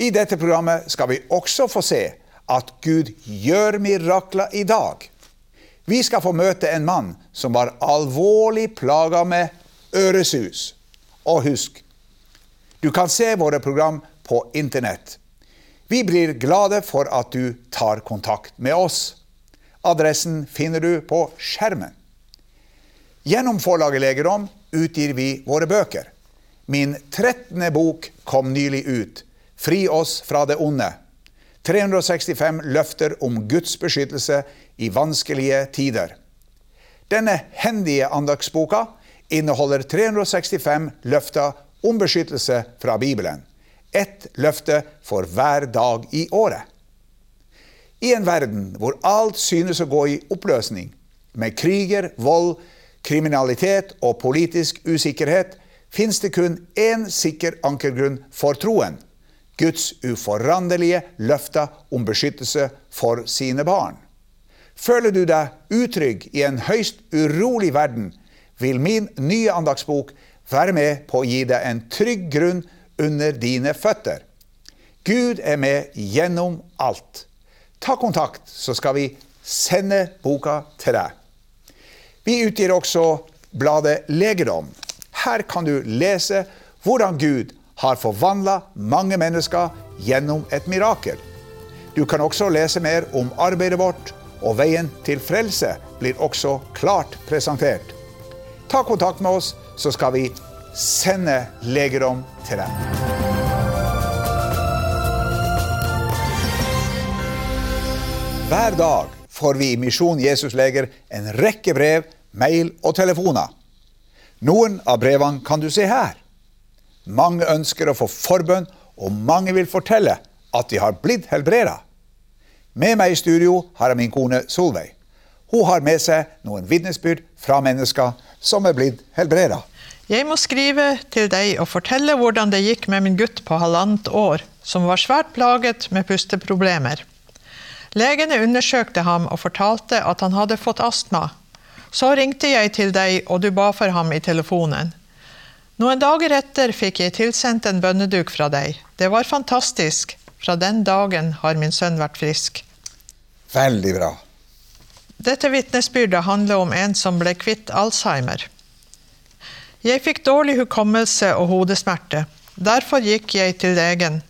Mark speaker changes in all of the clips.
Speaker 1: I dette programmet skal vi også få se at Gud gjør mirakler i dag. Vi skal få møte en mann som var alvorlig plaga med øresus. Og husk, du kan se våre program på Internett. Vi blir glade for at du tar kontakt med oss. Adressen finner du på skjermen. Gjennom forlaget Legerom utgir vi våre bøker. Min 13. bok kom nylig ut. Fri oss fra det onde. 365 løfter om Guds beskyttelse i vanskelige tider. Denne hendige andagsboka inneholder 365 løfter om beskyttelse fra Bibelen. Ett løfte for hver dag i året. I en verden hvor alt synes å gå i oppløsning, med kriger, vold, kriminalitet og politisk usikkerhet, fins det kun én sikker ankergrunn for troen Guds uforanderlige løfter om beskyttelse for sine barn. Føler du deg utrygg i en høyst urolig verden, vil min nye andagsbok være med på å gi deg en trygg grunn under dine føtter. Gud er med gjennom alt. Ta kontakt, så skal vi sende boka til deg. Vi utgir også bladet Legedom. Her kan du lese hvordan Gud har forvandla mange mennesker gjennom et mirakel. Du kan også lese mer om arbeidet vårt, og veien til frelse blir også klart presentert. Ta kontakt med oss, så skal vi sende legedom til deg. Hver dag får vi i Misjon Jesus Leger en rekke brev, mail og telefoner. Noen av brevene kan du se her. Mange ønsker å få forbønn, og mange vil fortelle at de har blitt helbreda. Med meg i studio har jeg min kone Solveig. Hun har med seg noen vitnesbyrd fra mennesker som er blitt helbreda.
Speaker 2: Jeg må skrive til deg og fortelle hvordan det gikk med min gutt på halvannet år, som var svært plaget med pusteproblemer. Legene undersøkte ham og fortalte at han hadde fått astma. Så ringte jeg til deg, og du ba for ham i telefonen. Noen dager etter fikk jeg tilsendt en bønneduk fra deg. Det var fantastisk. Fra den dagen har min sønn vært frisk.
Speaker 1: Veldig bra.
Speaker 2: Dette vitnesbyrdet handler om en som ble kvitt Alzheimer. Jeg fikk dårlig hukommelse og hodesmerte. Derfor gikk jeg til legen.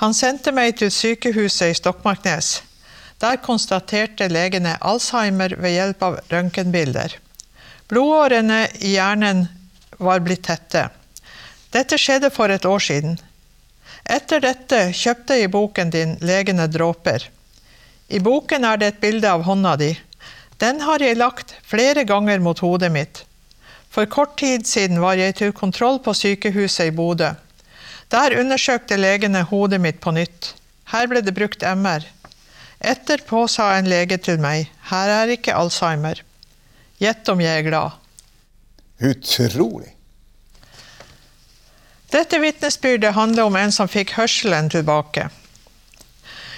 Speaker 2: Han sendte meg til sykehuset i Stokmarknes. Der konstaterte legene Alzheimer ved hjelp av røntgenbilder. Blodårene i hjernen var blitt tette. Dette skjedde for et år siden. Etter dette kjøpte jeg boken din 'Legende dråper'. I boken er det et bilde av hånda di. Den har jeg lagt flere ganger mot hodet mitt. For kort tid siden var jeg til kontroll på sykehuset i Bodø. Der undersøkte legene hodet mitt på nytt. Her ble det brukt MR. Etterpå sa en lege til meg, her er ikke Alzheimer. Gjett om jeg er glad.
Speaker 1: Utrolig.
Speaker 2: Dette vitnesbyrdet handler om en som fikk hørselen tilbake.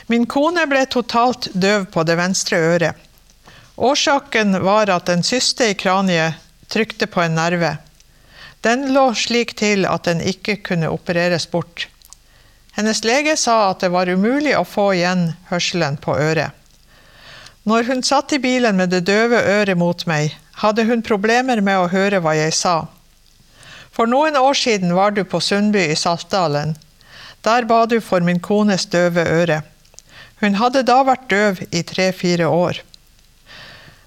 Speaker 2: Min kone ble totalt døv på det venstre øret. Årsaken var at en syste i kraniet trykte på en nerve. Den lå slik til at den ikke kunne opereres bort. Hennes lege sa at det var umulig å få igjen hørselen på øret. Når hun satt i bilen med det døve øret mot meg, hadde hun problemer med å høre hva jeg sa. For noen år siden var du på Sundby i Saltdalen. Der ba du for min kones døve øre. Hun hadde da vært døv i tre-fire år.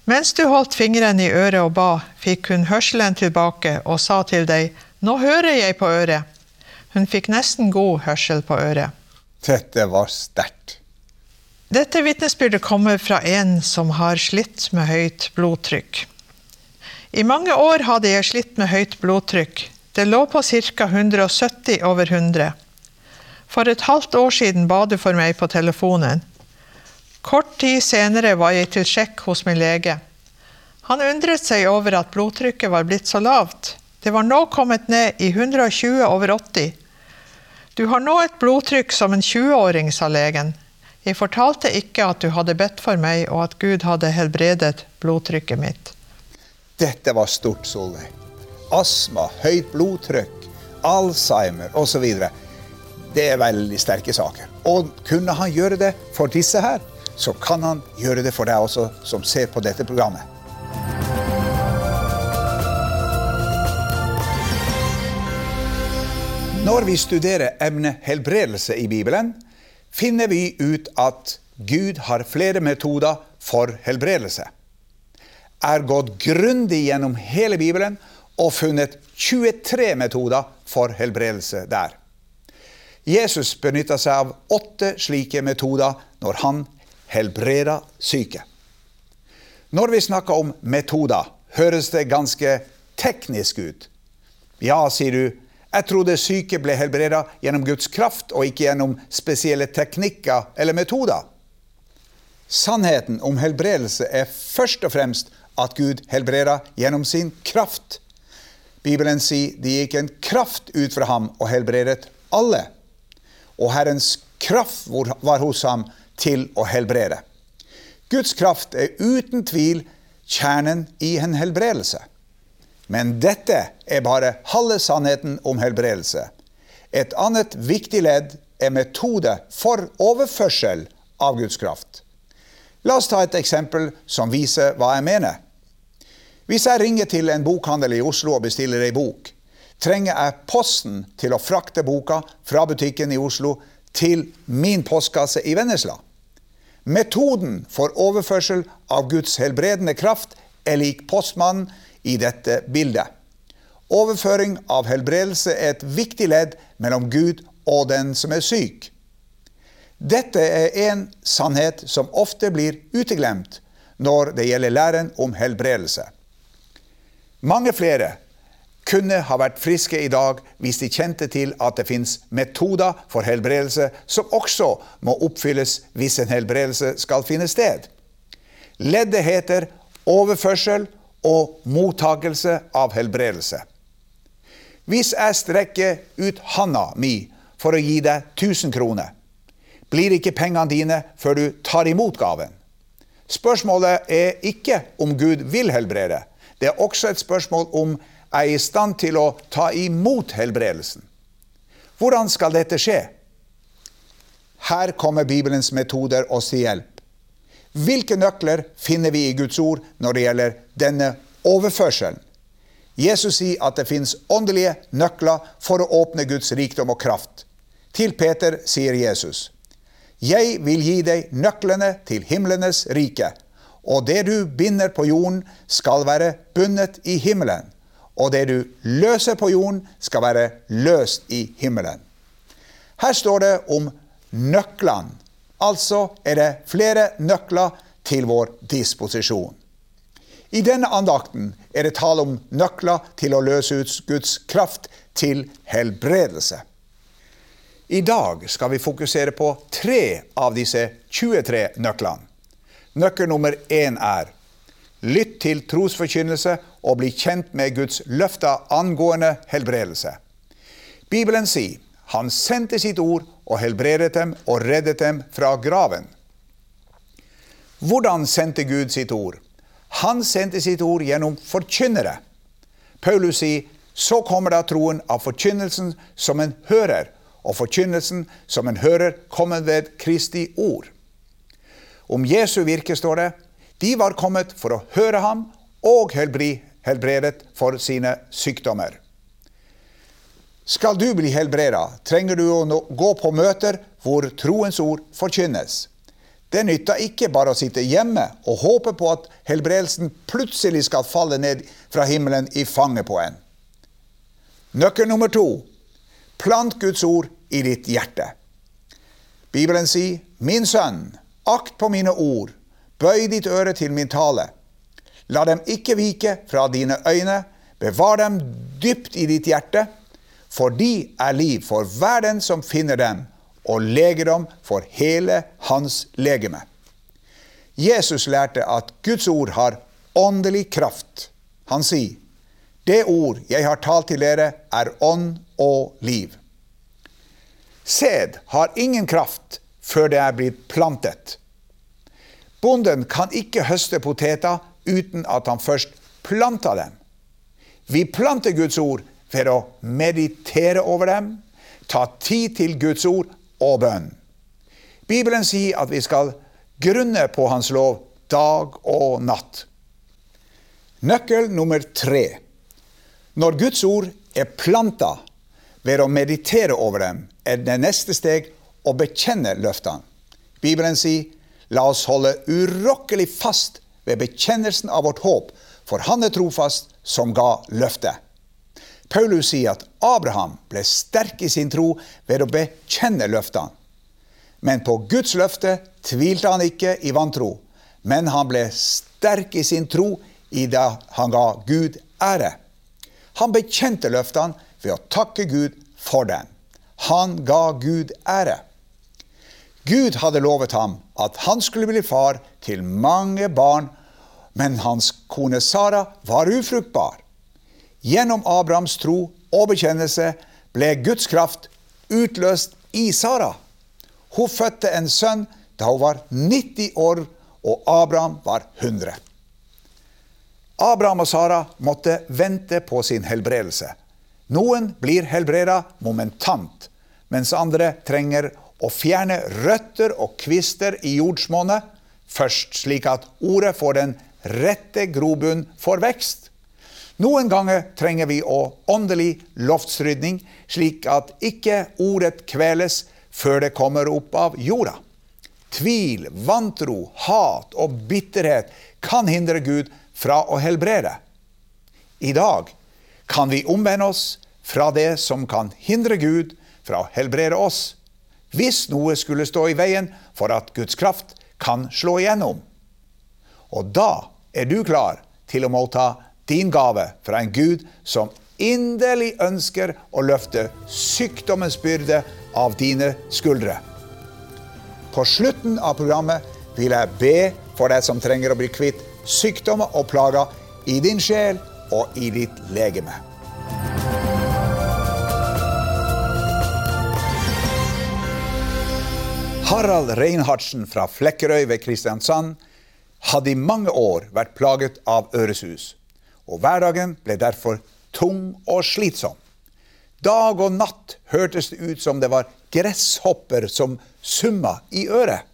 Speaker 2: Mens du holdt fingeren i øret og ba, fikk hun hørselen tilbake og sa til deg, Nå hører jeg på øret. Hun fikk nesten god hørsel på øret.
Speaker 1: Dette var sterkt.
Speaker 2: Dette vitnesbyrdet kommer fra en som har slitt med høyt blodtrykk. I mange år hadde jeg slitt med høyt blodtrykk. Det lå på ca. 170 over 100. For et halvt år siden ba du for meg på telefonen. Kort tid senere var jeg til sjekk hos min lege. Han undret seg over at blodtrykket var blitt så lavt. Det var nå kommet ned i 120 over 80. Du har nå et blodtrykk som en 20-åring, sa legen. Jeg fortalte ikke at du hadde bedt for meg, og at Gud hadde helbredet blodtrykket mitt.
Speaker 1: Dette var stort, Solveig. Astma, høyt blodtrykk, Alzheimer osv. Det er veldig sterke saker. Og kunne han gjøre det for disse her, så kan han gjøre det for deg også, som ser på dette programmet. Når vi studerer emnet helbredelse i Bibelen, finner vi ut at Gud har flere metoder for helbredelse. Er gått grundig gjennom hele Bibelen og funnet 23 metoder for helbredelse der. Jesus benytta seg av åtte slike metoder når han helbreda syke. Når vi snakker om metoder, høres det ganske teknisk ut. Ja, sier du, jeg trodde syke ble helbreda gjennom Guds kraft og ikke gjennom spesielle teknikker eller metoder. Sannheten om helbredelse er først og fremst at Gud helbreda gjennom sin kraft. Bibelen sier det gikk en kraft ut fra ham og helbredet alle. Og Herrens kraft var hos ham til å helbrede. Guds kraft er uten tvil kjernen i en helbredelse. Men dette er bare halve sannheten om helbredelse. Et annet viktig ledd er metode for overførsel av Guds kraft. La oss ta et eksempel som viser hva jeg mener. Hvis jeg ringer til en bokhandel i Oslo og bestiller ei bok, trenger jeg Posten til å frakte boka fra butikken i Oslo til min postkasse i Vennesla. Metoden for overførsel av Guds helbredende kraft er lik postmannen i dette bildet. Overføring av helbredelse er et viktig ledd mellom Gud og den som er syk. Dette er en sannhet som ofte blir uteglemt når det gjelder læren om helbredelse. Mange flere kunne ha vært friske i dag hvis de kjente til at det fins metoder for helbredelse som også må oppfylles hvis en helbredelse skal finne sted. Leddet heter overførsel og mottakelse av helbredelse. Hvis jeg strekker ut handa mi for å gi deg 1000 kroner, blir ikke pengene dine før du tar imot gaven. Spørsmålet er ikke om Gud vil helbrede. Det er også et spørsmål om er i stand til å ta imot helbredelsen. Hvordan skal dette skje? Her kommer Bibelens metoder oss til hjelp. Hvilke nøkler finner vi i Guds ord når det gjelder denne overførselen? Jesus sier at det fins åndelige nøkler for å åpne Guds rikdom og kraft. Til Peter sier Jesus, Jeg vil gi deg nøklene til himlenes rike, og det du binder på jorden, skal være bundet i himmelen og det du løser på jorden, skal være løst i himmelen. Her står det om nøklene. Altså er det flere nøkler til vår disposisjon. I denne andakten er det tale om nøkler til å løse ut Guds kraft til helbredelse. I dag skal vi fokusere på tre av disse 23 nøklene. Nøkkel nummer én er lytt til trosforkynnelse og bli kjent med Guds løfter angående helbredelse. Bibelen sier han sendte sitt ord og helbredet dem og reddet dem fra graven. Hvordan sendte Gud sitt ord? Han sendte sitt ord gjennom forkynnere. Paulus sier så kommer da troen av forkynnelsen som en hører, og forkynnelsen som en hører, kommer ved Kristi ord. Om Jesu virke står det de var kommet for å høre ham og helbrede helbredet for sine sykdommer. Skal du bli helbreda, trenger du å gå på møter hvor troens ord forkynnes. Det nytter ikke bare å sitte hjemme og håpe på at helbredelsen plutselig skal falle ned fra himmelen i fanget på en. Nøkkel nummer to plant Guds ord i ditt hjerte. Bibelen sier, 'Min sønn, akt på mine ord, bøy ditt øre til min tale.' La dem ikke vike fra dine øyne, bevar dem dypt i ditt hjerte, for de er liv for hver den som finner dem, og legedom for hele hans legeme. Jesus lærte at Guds ord har åndelig kraft. Han sier, 'Det ord jeg har talt til dere, er ånd og liv'. Sæd har ingen kraft før det er blitt plantet. Bonden kan ikke høste poteter uten at han først planter dem. Vi planter Guds ord ved å meditere over dem, ta tid til Guds ord og bønn. Bibelen sier at vi skal grunne på Hans lov dag og natt. Nøkkel nummer tre. Når Guds ord er planta ved å meditere over dem, er det neste steg å bekjenne løftene. Bibelen sier, la oss holde urokkelig fast ved bekjennelsen av vårt håp, for Han er trofast som ga løftet. Paulus sier at Abraham ble sterk i sin tro ved å bekjenne løftene. Men på Guds løfte tvilte han ikke i vantro, men han ble sterk i sin tro i det han ga Gud ære. Han bekjente løftene ved å takke Gud for den. Han ga Gud ære. Gud hadde lovet ham at han skulle bli far til mange barn, men hans kone Sara var ufruktbar. Gjennom Abrahams tro og bekjennelse ble Guds kraft utløst i Sara. Hun fødte en sønn da hun var 90 år, og Abraham var 100. Abraham og Sara måtte vente på sin helbredelse. Noen blir helbreda momentant, mens andre trenger å fjerne røtter og kvister i jordsmonnet først, slik at ordet får den rette grobunn for vekst. Noen ganger trenger vi å åndelig loftsrydning, slik at ikke ordet kveles før det kommer opp av jorda. Tvil, vantro, hat og bitterhet kan hindre Gud fra å helbrede. I dag kan vi omvende oss fra det som kan hindre Gud fra å helbrede oss, hvis noe skulle stå i veien for at Guds kraft kan slå igjennom. Og da er du klar til å motta din gave fra en Gud som inderlig ønsker å løfte sykdommens byrde av dine skuldre. På slutten av programmet vil jeg be for deg som trenger å bli kvitt sykdommer og plager i din sjel og i ditt legeme. Harald Reinhardsen fra Flekkerøy ved Kristiansand hadde i mange år vært plaget av øresus og hverdagen ble derfor tung og slitsom. Dag og natt hørtes det ut som det var gresshopper som summa i øret.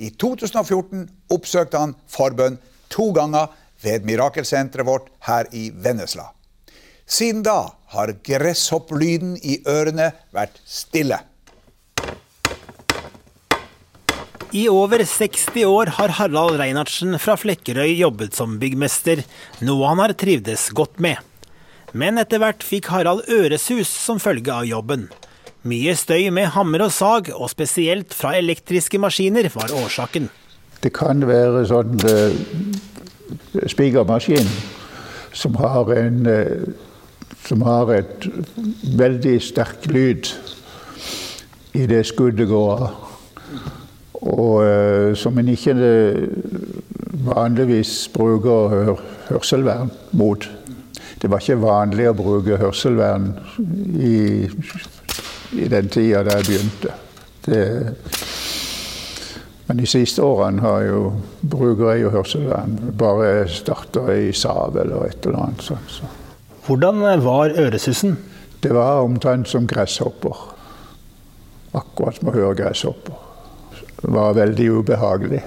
Speaker 1: I 2014 oppsøkte han forbønn to ganger ved mirakelsenteret vårt her i Vennesla. Siden da har gresshopplyden i ørene vært stille.
Speaker 3: I over 60 år har Harald Reinhardsen fra Flekkerøy jobbet som byggmester, noe han har trivdes godt med. Men etter hvert fikk Harald øresus som følge av jobben. Mye støy med hammer og sag, og spesielt fra elektriske maskiner, var årsaken.
Speaker 4: Det kan være sånn spigermaskin som har en uh, som har et veldig sterk lyd i det skuddet går av og uh, som en ikke eh, vanligvis bruker hørselvern mot. Det var ikke vanlig å bruke hørselvern i, i den tida da jeg begynte. Det, men de siste årene har jo, bruker jeg jo hørselvern. Bare starter i Sav eller et eller annet sånt. Så.
Speaker 3: Hvordan var øresussen?
Speaker 4: Det var omtrent som gresshopper. Akkurat som å høre gresshopper Det var veldig ubehagelig.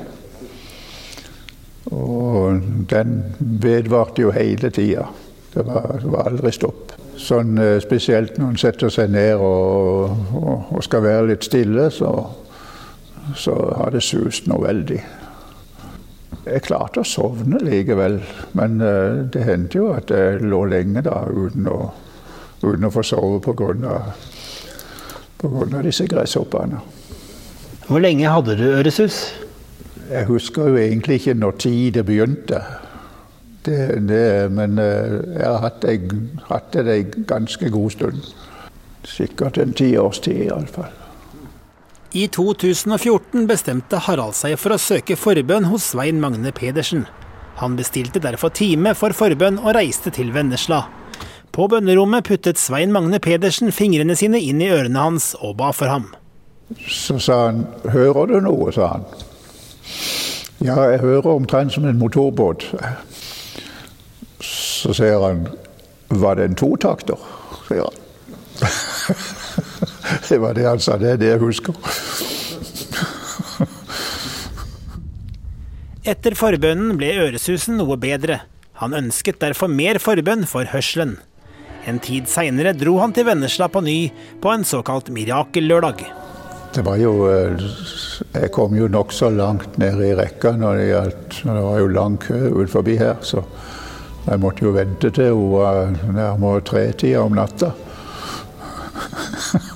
Speaker 4: Og den vedvarte jo hele tida. Det var, det var aldri stopp. Sånn eh, spesielt når en setter seg ned og, og, og skal være litt stille, så, så har det sust noe veldig. Jeg klarte å sovne likevel, men eh, det hendte jo at jeg lå lenge da uten å, uten å få sove pga. disse gresshoppene.
Speaker 3: Hvor lenge hadde du øresus?
Speaker 4: Jeg husker jo egentlig ikke når tid det begynte. Det, det, men eh, jeg har hatt det, hatt det en ganske god stund. Sikkert en ti års tid iallfall.
Speaker 3: I 2014 bestemte Harald seg for å søke forbønn hos Svein Magne Pedersen. Han bestilte derfor time for forbønn og reiste til Vennesla. På bønnerommet puttet Svein Magne Pedersen fingrene sine inn i ørene hans og ba for ham.
Speaker 4: Så sa han 'Hører du noe?' sa han. Ja, jeg hører omtrent som en motorbåt. Så sier han 'Var det en totakter?' sier han. Det var det han sa. Det er det jeg husker.
Speaker 3: Etter forbønnen ble øresusen noe bedre. Han ønsket derfor mer forbønn for hørselen. En tid seinere dro han til Vennesla på ny på en såkalt mirakellørdag.
Speaker 4: Det var jo eh, Jeg kom jo nokså langt ned i rekka når det gjaldt Det var jo lang kø utenfor her, så jeg måtte jo vente til hun var nærmere tretida om natta.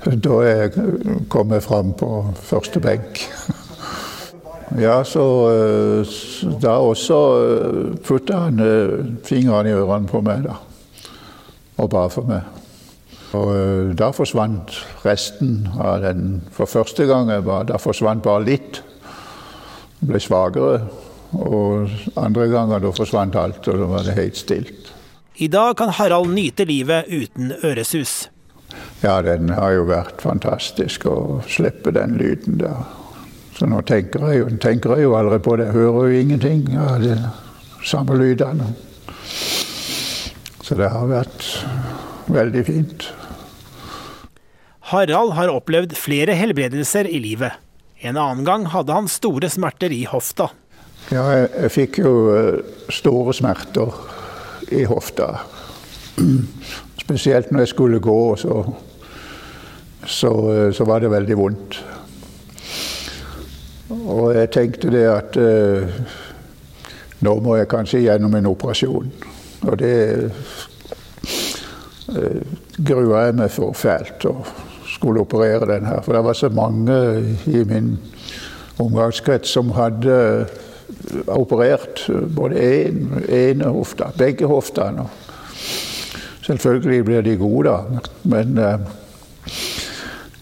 Speaker 4: Da jeg kom jeg fram på første benk. Ja, så eh, da også eh, putta han fingrene i ørene på meg, da. Og ba for meg. Og da forsvant resten av den For første gang da forsvant bare litt. Det ble svakere. Og andre ganger da forsvant alt, og da var det helt stilt.
Speaker 3: I dag kan Harald nyte livet uten øresus.
Speaker 4: Ja, den har jo vært fantastisk å slippe den lyden der. Så nå tenker jeg, jo, tenker jeg jo aldri på det. Jeg hører jo ingenting av de samme lydene. Så det har vært veldig fint.
Speaker 3: Harald har opplevd flere helbredelser i livet. En annen gang hadde han store smerter i hofta.
Speaker 4: Ja, jeg, jeg fikk jo eh, store smerter i hofta. Spesielt når jeg skulle gå, så, så, eh, så var det veldig vondt. Og jeg tenkte det at eh, nå må jeg kanskje gjennom en operasjon. Og det eh, grua jeg meg for fælt. Og skulle operere den her. For det var så mange i min omgangskrets som hadde operert både én ene hofta, begge hoftene. Selvfølgelig blir de gode, da, men uh,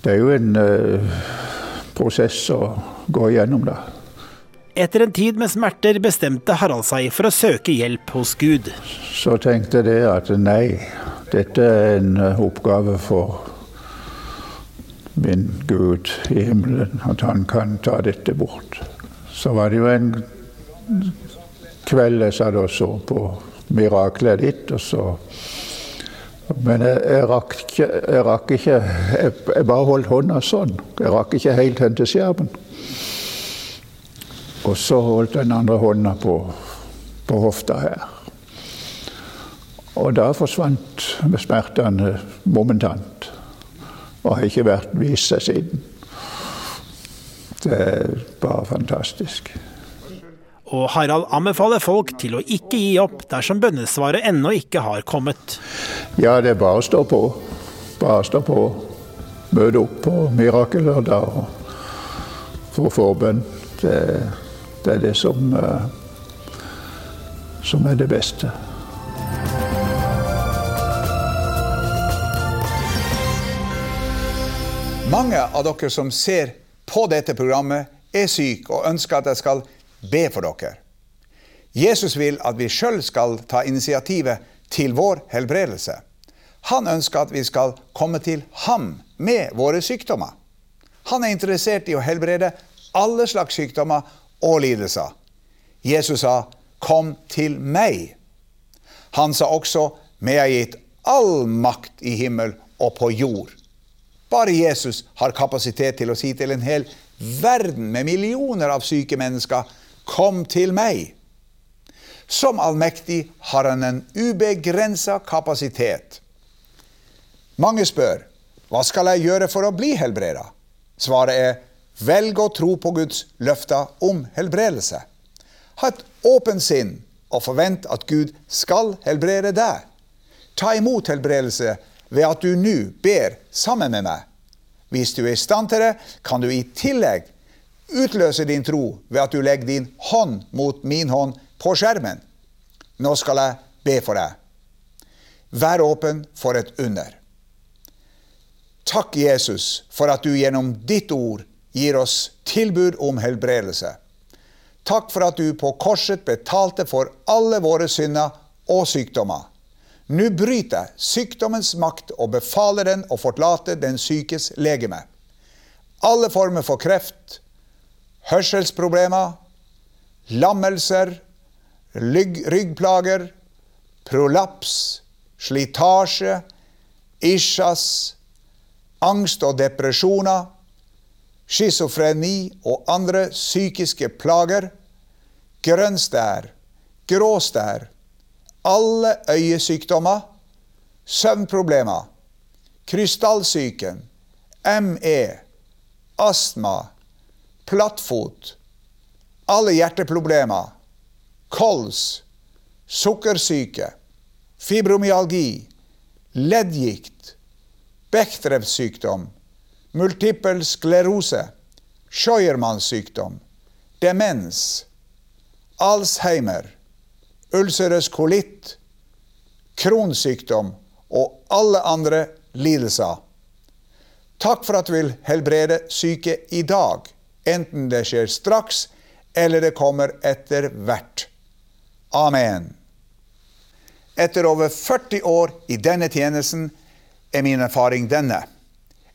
Speaker 4: det er jo en uh, prosess å gå igjennom, da.
Speaker 3: Etter en tid med smerter bestemte Harald seg for å søke hjelp hos Gud.
Speaker 4: Så tenkte jeg at nei, dette er en oppgave for min Gud i himmelen, at han kan ta dette bort. Så var det jo en kveld jeg satt og så på miraklet ditt, og så Men jeg, jeg, rakk ikke, jeg, rakk ikke jeg, jeg, bare holdt hånda sånn. Jeg rakk ikke helt hen til skjermen. Og så holdt den andre hånda på, på hofta her. Og da forsvant smertene momentant og har ikke vært vist seg siden. Det er bare fantastisk.
Speaker 3: Og Harald anbefaler folk til å ikke gi opp dersom bønnesvaret ennå ikke har kommet.
Speaker 4: Ja, det er bare å stå på. Bare stå på. Møte opp på mirakellørdag og få forbønn. Det, det, er det som, eh, som er det beste.
Speaker 1: Mange av dere som ser på dette programmet, er syke og ønsker at jeg skal be for dere. Jesus vil at vi sjøl skal ta initiativet til vår helbredelse. Han ønsker at vi skal komme til ham med våre sykdommer. Han er interessert i å helbrede alle slags sykdommer og lidelser. Jesus sa 'Kom til meg'. Han sa også 'Meg er gitt all makt i himmel og på jord'. Bare Jesus har kapasitet til å si til en hel verden med millioner av syke mennesker Kom til meg. Som allmektig har han en ubegrensa kapasitet. Mange spør hva skal jeg gjøre for å bli helbreda? Svaret er velg å tro på Guds løfter om helbredelse. Ha et åpent sinn og forvent at Gud skal helbrede deg. Ta imot helbredelse ved at du nå ber sammen med meg. Hvis du er i stand til det, kan du i tillegg utløse din tro ved at du legger din hånd mot min hånd på skjermen. Nå skal jeg be for deg. Vær åpen for et under. Takk, Jesus, for at du gjennom ditt ord gir oss tilbud om helbredelse. Takk for at du på korset betalte for alle våre synder og sykdommer. Nå bryter jeg sykdommens makt og befaler den å forlate den sykes legeme. Alle former for kreft, hørselsproblemer, lammelser, ryggplager, prolaps, slitasje, isjas, angst og depresjoner, schizofreni og andre psykiske plager, grønnstær, gråstær, alle øyesykdommer, søvnproblemer, krystallsyken, ME, astma, plattfot, alle hjerteproblemer, kols, sukkersyke, fibromyalgi, leddgikt, Bechdrevs sykdom, multippel sklerose, Scheuermanns sykdom, demens, Alzheimer, ulcerøs kolitt, kronsykdom og alle andre lidelser. Takk for at du vil helbrede syke i dag, enten det skjer straks eller det kommer etter hvert. Amen. Etter over 40 år i denne tjenesten er min erfaring denne.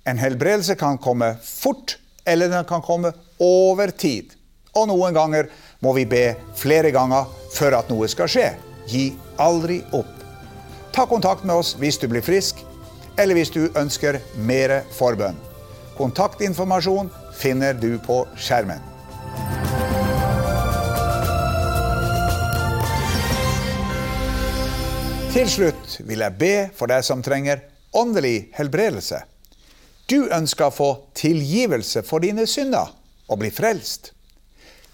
Speaker 1: En helbredelse kan komme fort, eller den kan komme over tid. Og noen ganger må vi be flere ganger før at noe skal skje. Gi aldri opp. Ta kontakt med oss hvis du blir frisk, eller hvis du ønsker mer forbønn. Kontaktinformasjon finner du på skjermen. Til slutt vil jeg be for deg som trenger åndelig helbredelse. Du ønsker å få tilgivelse for dine synder og bli frelst.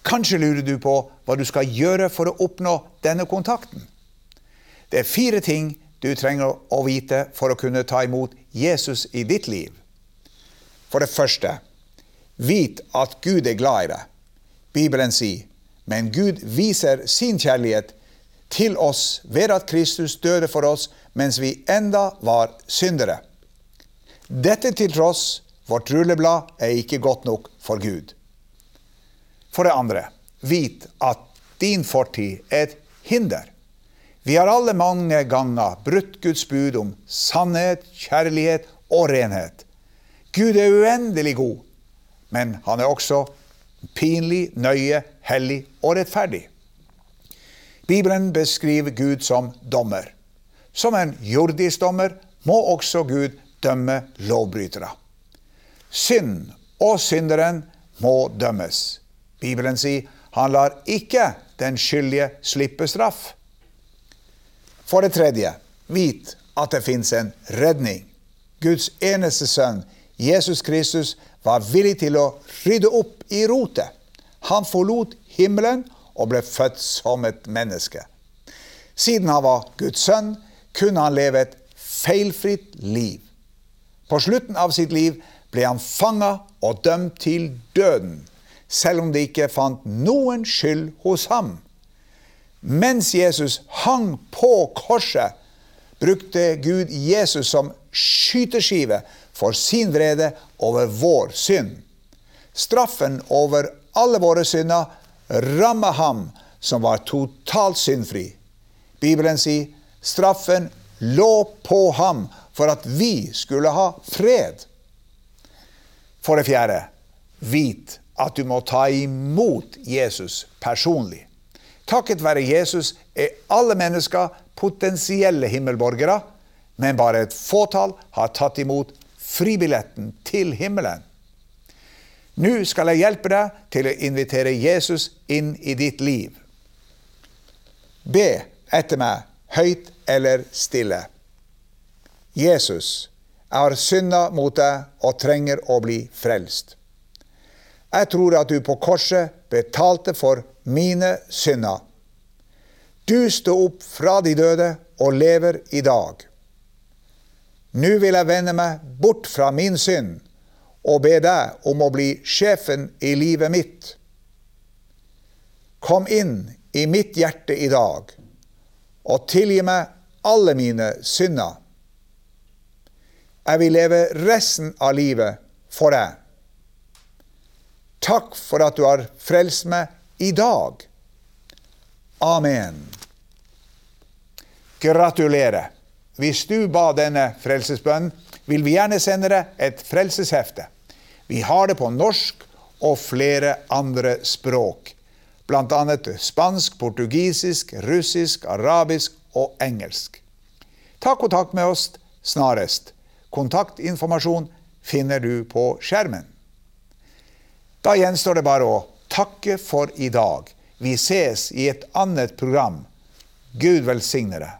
Speaker 1: Kanskje lurer du på hva du skal gjøre for å oppnå denne kontakten. Det er fire ting du trenger å vite for å kunne ta imot Jesus i ditt liv. For det første, vit at Gud er glad i deg. Bibelen sier, men Gud viser sin kjærlighet til oss ved at Kristus døde for oss mens vi enda var syndere. Dette til tross, vårt rulleblad er ikke godt nok for Gud. For det andre, vit at din fortid er et hinder. Vi har alle mange ganger brutt Guds bud om sannhet, kjærlighet og renhet. Gud er uendelig god, men han er også pinlig, nøye, hellig og rettferdig. Bibelen beskriver Gud som dommer. Som en jordisk dommer må også Gud dømme lovbrytere. Synd og synderen må dømmes. Bibelen sier han lar ikke den skyldige slippe straff. For det tredje, vit at det fins en redning. Guds eneste sønn, Jesus Kristus, var villig til å rydde opp i rotet. Han forlot himmelen og ble født som et menneske. Siden han var Guds sønn, kunne han leve et feilfritt liv. På slutten av sitt liv ble han fanga og dømt til døden, selv om det ikke fant noen skyld hos ham. Mens Jesus hang på korset, brukte Gud Jesus som skyteskive for sin vrede over vår synd. Straffen over alle våre synder rammer ham som var totalt syndfri. Bibelen sier straffen lå på ham for at vi skulle ha fred. For det fjerde, vit at du må ta imot Jesus personlig. Takket være Jesus er alle mennesker potensielle himmelborgere, men bare et fåtall har tatt imot fribilletten til himmelen. Nå skal jeg hjelpe deg til å invitere Jesus inn i ditt liv. Be etter meg høyt eller stille. Jesus, Jeg har synda mot deg og trenger å bli frelst. Jeg tror at du på korset betalte for mine synder. Du sto opp fra de døde og lever i dag. Nå vil jeg vende meg bort fra min synd og be deg om å bli sjefen i livet mitt. Kom inn i mitt hjerte i dag og tilgi meg alle mine synder. Jeg vil leve resten av livet for deg. Takk for at du har frelst meg i dag. Amen. Gratulerer. Hvis du ba denne frelsesbønnen, vil vi gjerne sende deg et frelseshefte. Vi har det på norsk og flere andre språk, bl.a. spansk, portugisisk, russisk, arabisk og engelsk. Ta kontakt med oss snarest. Kontaktinformasjon finner du på skjermen. Da gjenstår det bare å takke for i dag. Vi ses i et annet program. Gud velsigne deg.